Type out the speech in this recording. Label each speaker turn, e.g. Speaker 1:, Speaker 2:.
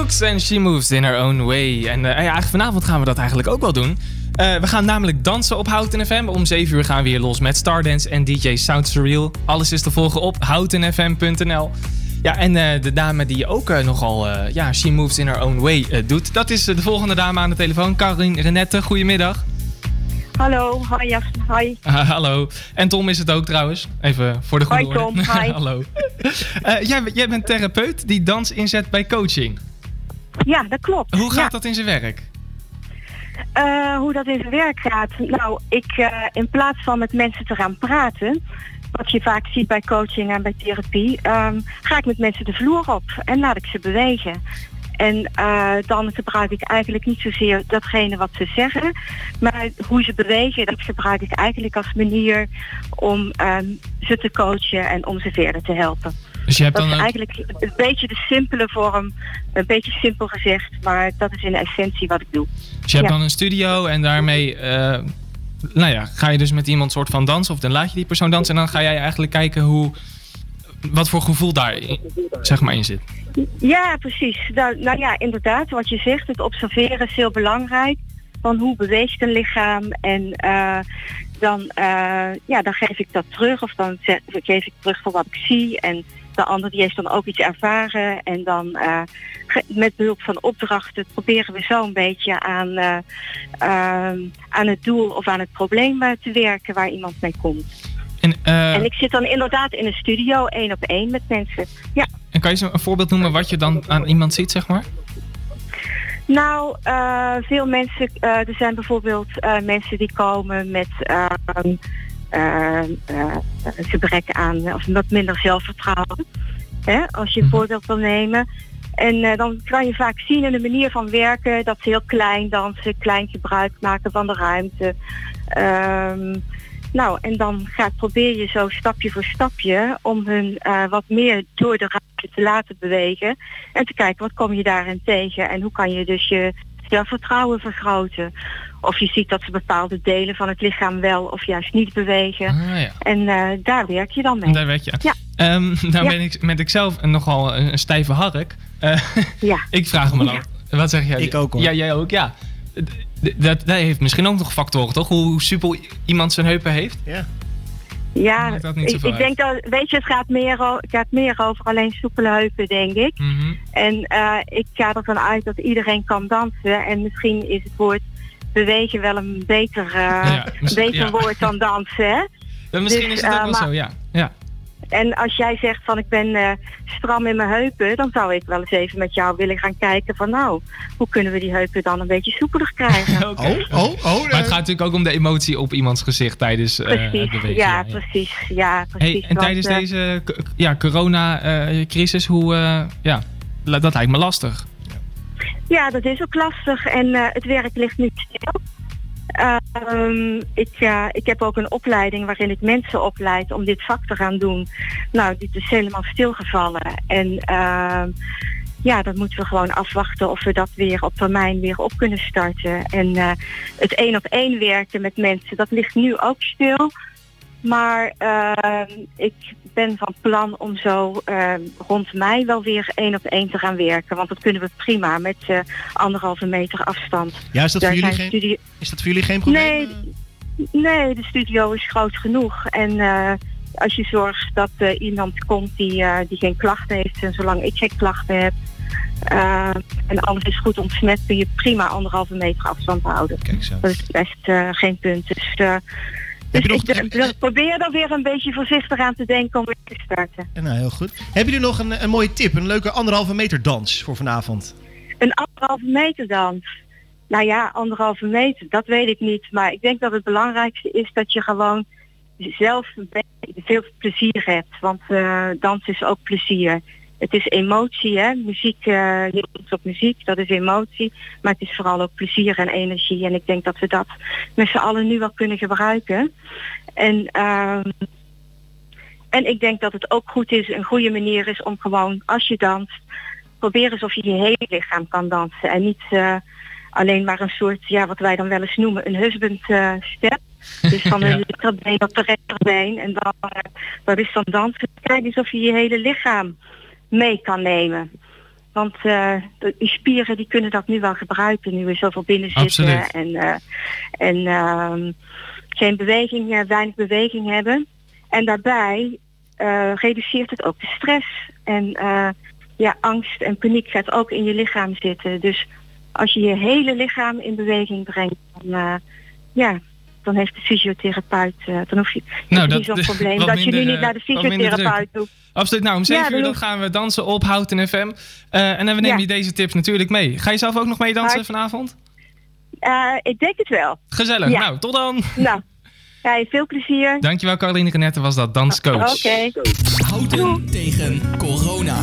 Speaker 1: Cooks and She Moves in Her Own Way. En uh, ja, vanavond gaan we dat eigenlijk ook wel doen. Uh, we gaan namelijk dansen op Houten FM. Om 7 uur gaan we weer los met Stardance en DJ Sound Surreal. Alles is te volgen op houtenfm.nl. Ja, en uh, de dame die ook nogal ja, She Moves in Her Own Way doet... dat is de volgende dame aan de telefoon, Karin Renette. Goedemiddag.
Speaker 2: Hallo, hi hi.
Speaker 1: hallo. En Tom is het ook trouwens. Even voor de goede
Speaker 2: Hoi Tom, hi.
Speaker 1: hallo. Uh, jij, jij, bent therapeut die dans inzet bij coaching.
Speaker 2: Ja, dat klopt.
Speaker 1: Hoe gaat dat in zijn werk?
Speaker 2: Uh, hoe dat in zijn werk gaat? Nou, ik uh, in plaats van met mensen te gaan praten, wat je vaak ziet bij coaching en bij therapie, um, ga ik met mensen de vloer op en laat ik ze bewegen. En uh, dan gebruik ik eigenlijk niet zozeer datgene wat ze zeggen, maar hoe ze bewegen, dat gebruik ik eigenlijk als manier om um, ze te coachen en om ze verder te helpen.
Speaker 1: Dus je hebt
Speaker 2: dat
Speaker 1: dan
Speaker 2: is eigenlijk een beetje de simpele vorm, een beetje simpel gezegd, maar dat is in essentie wat ik doe.
Speaker 1: Dus je hebt ja. dan een studio en daarmee, uh, nou ja, ga je dus met iemand soort van dansen of dan laat je die persoon dansen en dan ga jij eigenlijk kijken hoe, wat voor gevoel daar zeg maar in zit.
Speaker 2: Ja, precies. Nou, nou ja, inderdaad, wat je zegt, het observeren is heel belangrijk. Van hoe beweegt een lichaam en uh, dan, uh, ja, dan geef ik dat terug of dan geef ik terug voor wat ik zie. En de ander die heeft dan ook iets ervaren en dan uh, met behulp van opdrachten proberen we zo een beetje aan, uh, uh, aan het doel of aan het probleem te werken waar iemand mee komt.
Speaker 1: En,
Speaker 2: en ik zit dan inderdaad in een studio één op één met mensen. Ja.
Speaker 1: En kan je zo een voorbeeld noemen wat je dan aan iemand ziet, zeg maar?
Speaker 2: Nou, uh, veel mensen, uh, er zijn bijvoorbeeld uh, mensen die komen met gebrek aan of wat minder zelfvertrouwen. Hè, als je een voorbeeld wil nemen. En dan kan je vaak zien in de manier van werken dat ze heel klein dansen, klein gebruik maken van de ruimte. Um, nou, en dan gaat, probeer je zo stapje voor stapje om hun uh, wat meer door de ruimte te laten bewegen. En te kijken wat kom je daarin tegen en hoe kan je dus je zelfvertrouwen vergroten. Of je ziet dat ze bepaalde delen van het lichaam wel of juist niet bewegen.
Speaker 1: Ah, ja.
Speaker 2: En uh, daar werk je dan mee.
Speaker 1: Daar werk je
Speaker 2: Ja.
Speaker 1: Um, nou ja. ben, ik, ben ik zelf nogal een, een stijve hark. Uh,
Speaker 2: ja.
Speaker 1: ik vraag me dan, ja. wat zeg jij?
Speaker 3: Ik ook hoor.
Speaker 1: Ja, jij ook, ja. Dat, dat heeft misschien ook nog factoren, toch? Hoe soepel iemand zijn heupen heeft?
Speaker 3: Ja.
Speaker 2: Ja, ik, ik denk dat, weet je, het gaat meer, het gaat meer over alleen soepele heupen, denk ik.
Speaker 1: Mm -hmm.
Speaker 2: En uh, ik ga ervan uit dat iedereen kan dansen. En misschien is het woord bewegen wel een beter, uh, ja, beter ja. woord dan dansen, hè?
Speaker 1: Ja, misschien dus, is het ook uh, wel maar, zo, ja. ja.
Speaker 2: En als jij zegt van ik ben uh, stram in mijn heupen, dan zou ik wel eens even met jou willen gaan kijken van nou, hoe kunnen we die heupen dan een beetje soepeler krijgen?
Speaker 3: okay. Oh, oh, oh.
Speaker 1: Maar het gaat natuurlijk ook om de emotie op iemands gezicht tijdens uh,
Speaker 2: precies,
Speaker 1: het bewegen.
Speaker 2: Ja, ja, precies. Ja, precies.
Speaker 1: Hey, en
Speaker 2: want,
Speaker 1: tijdens deze ja, corona-crisis, hoe, uh, ja, dat lijkt me lastig.
Speaker 2: Ja, dat is ook lastig en uh, het werk ligt nu stil. Um, ik, uh, ik heb ook een opleiding waarin ik mensen opleid om dit vak te gaan doen. Nou, dit is helemaal stilgevallen. En uh, ja, dan moeten we gewoon afwachten of we dat weer op termijn weer op kunnen starten. En uh, het één op één werken met mensen, dat ligt nu ook stil. Maar uh, ik ben van plan om zo uh, rond mei wel weer één op één te gaan werken. Want dat kunnen we prima met uh, anderhalve meter afstand.
Speaker 3: Ja, is dat, voor jullie geen,
Speaker 2: studie...
Speaker 3: is dat voor jullie geen probleem?
Speaker 2: Nee, nee de studio is groot genoeg. En uh, als je zorgt dat uh, iemand komt die, die geen klachten heeft... en zolang ik geen klachten heb... En alles is goed ontsmet, kun je prima anderhalve meter afstand houden.
Speaker 3: Kijk zo.
Speaker 2: Dat is uh, geen punt. Dus, dus
Speaker 3: nog,
Speaker 2: ik heb... probeer er weer een beetje voorzichtig aan te denken om weer te starten.
Speaker 3: Nou, heel goed. Hebben jullie nog een, een mooie tip? Een leuke anderhalve meter dans voor vanavond?
Speaker 2: Een anderhalve meter dans? Nou ja, anderhalve meter, dat weet ik niet. Maar ik denk dat het belangrijkste is dat je gewoon zelf veel plezier hebt. Want uh, dans is ook plezier. Het is emotie, hè. Muziek, uh, op muziek, dat is emotie. Maar het is vooral ook plezier en energie. En ik denk dat we dat met z'n allen nu wel kunnen gebruiken. En, uh, en ik denk dat het ook goed is, een goede manier is om gewoon, als je danst, probeer eens of je je hele lichaam kan dansen. En niet uh, alleen maar een soort, ja, wat wij dan wel eens noemen, een husband uh, step. Dus van een linkerbeen op de rechterbeen. En dan, dat is dan dansen. Kijk eens of je je hele lichaam mee kan nemen. Want eh, de- die spieren die kunnen dat nu wel gebruiken. Nu we zoveel binnen zitten.
Speaker 1: Absoluut.
Speaker 2: En, eh, en ehm, geen beweging, eh, weinig beweging hebben. En daarbij reduceert het ook de stress. En ja, angst en paniek gaat ook in je lichaam zitten. Dus als je je hele lichaam in beweging brengt, dan, ja, dan heeft de fysiotherapeut, eh, dan hoef je
Speaker 1: Nou, dat-
Speaker 2: niet zo'n probleem dat je nu
Speaker 1: minder,
Speaker 2: niet naar de
Speaker 1: eh,
Speaker 2: fysiotherapeut hoeft.
Speaker 1: Absoluut. Nou, om 7
Speaker 2: Ja,
Speaker 1: uur dan gaan we dansen op Houten FM. Eh, en dan nemen
Speaker 2: Ja.
Speaker 1: je deze tips natuurlijk mee. Ga je zelf ook nog mee dansen
Speaker 2: Hart-
Speaker 1: vanavond?
Speaker 2: Eh, ik denk het wel.
Speaker 1: Gezellig.
Speaker 2: Ja.
Speaker 1: Nou, tot dan.
Speaker 2: Nou, ja, veel plezier.
Speaker 1: Dankjewel Caroline Renette was dat danscoach.
Speaker 2: Oké.
Speaker 4: Houten tegen corona.